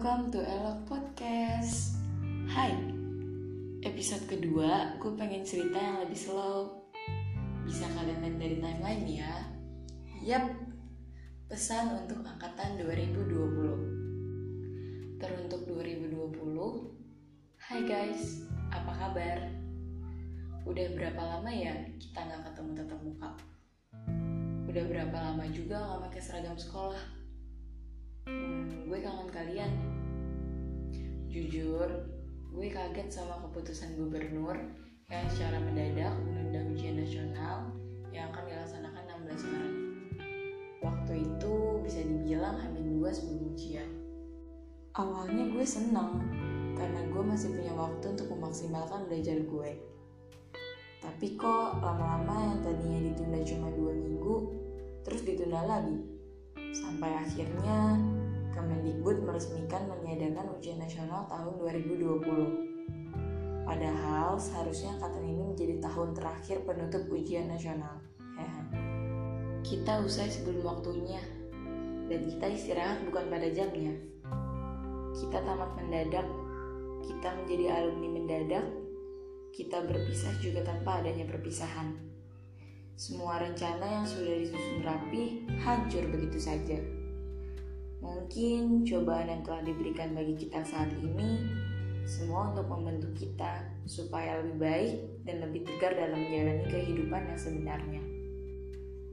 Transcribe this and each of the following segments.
welcome to Elok Podcast. Hai, episode kedua gue pengen cerita yang lebih slow. Bisa kalian lihat dari timeline ya? Yap, pesan untuk angkatan 2020 Teruntuk 2020 Hai guys, apa kabar? Udah berapa lama ya kita nggak ketemu tatap muka? Udah berapa lama juga nggak pakai seragam sekolah? hmm, gue kangen kalian jujur gue kaget sama keputusan gubernur yang secara mendadak menunda ujian nasional yang akan dilaksanakan 16 Maret. Waktu itu bisa dibilang hamil dua sebelum ujian. Awalnya gue seneng karena gue masih punya waktu untuk memaksimalkan belajar gue. Tapi kok lama-lama yang tadinya ditunda cuma dua minggu terus ditunda lagi. Sampai akhirnya Kemendikbud meresmikan meniadakan ujian nasional tahun 2020. Padahal seharusnya angkatan ini menjadi tahun terakhir penutup ujian nasional. kita usai sebelum waktunya, dan kita istirahat bukan pada jamnya. Kita tamat mendadak, kita menjadi alumni mendadak, kita berpisah juga tanpa adanya perpisahan. Semua rencana yang sudah disusun rapi hancur begitu saja. Mungkin cobaan yang telah diberikan bagi kita saat ini semua untuk membentuk kita supaya lebih baik dan lebih tegar dalam menjalani kehidupan yang sebenarnya.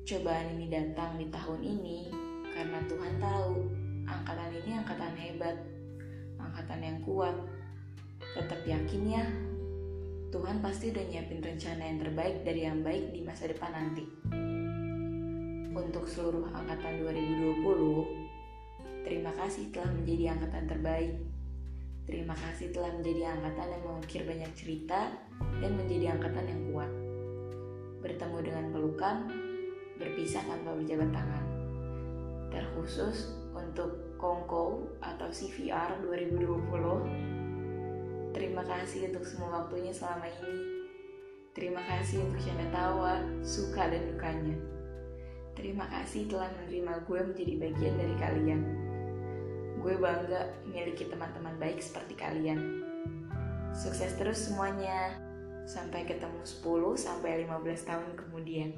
Cobaan ini datang di tahun ini karena Tuhan tahu angkatan ini angkatan hebat, angkatan yang kuat. Tetap yakin ya, Tuhan pasti udah nyiapin rencana yang terbaik dari yang baik di masa depan nanti. Untuk seluruh angkatan 2020, Terima kasih telah menjadi angkatan terbaik. Terima kasih telah menjadi angkatan yang mengukir banyak cerita dan menjadi angkatan yang kuat. Bertemu dengan pelukan, berpisah tanpa berjabat tangan. Terkhusus untuk Kongko atau CVR 2020. Terima kasih untuk semua waktunya selama ini. Terima kasih untuk canda tawa, suka dan dukanya. Terima kasih telah menerima gue menjadi bagian dari kalian. Gue bangga memiliki teman-teman baik seperti kalian. Sukses terus semuanya. Sampai ketemu 10 sampai 15 tahun kemudian.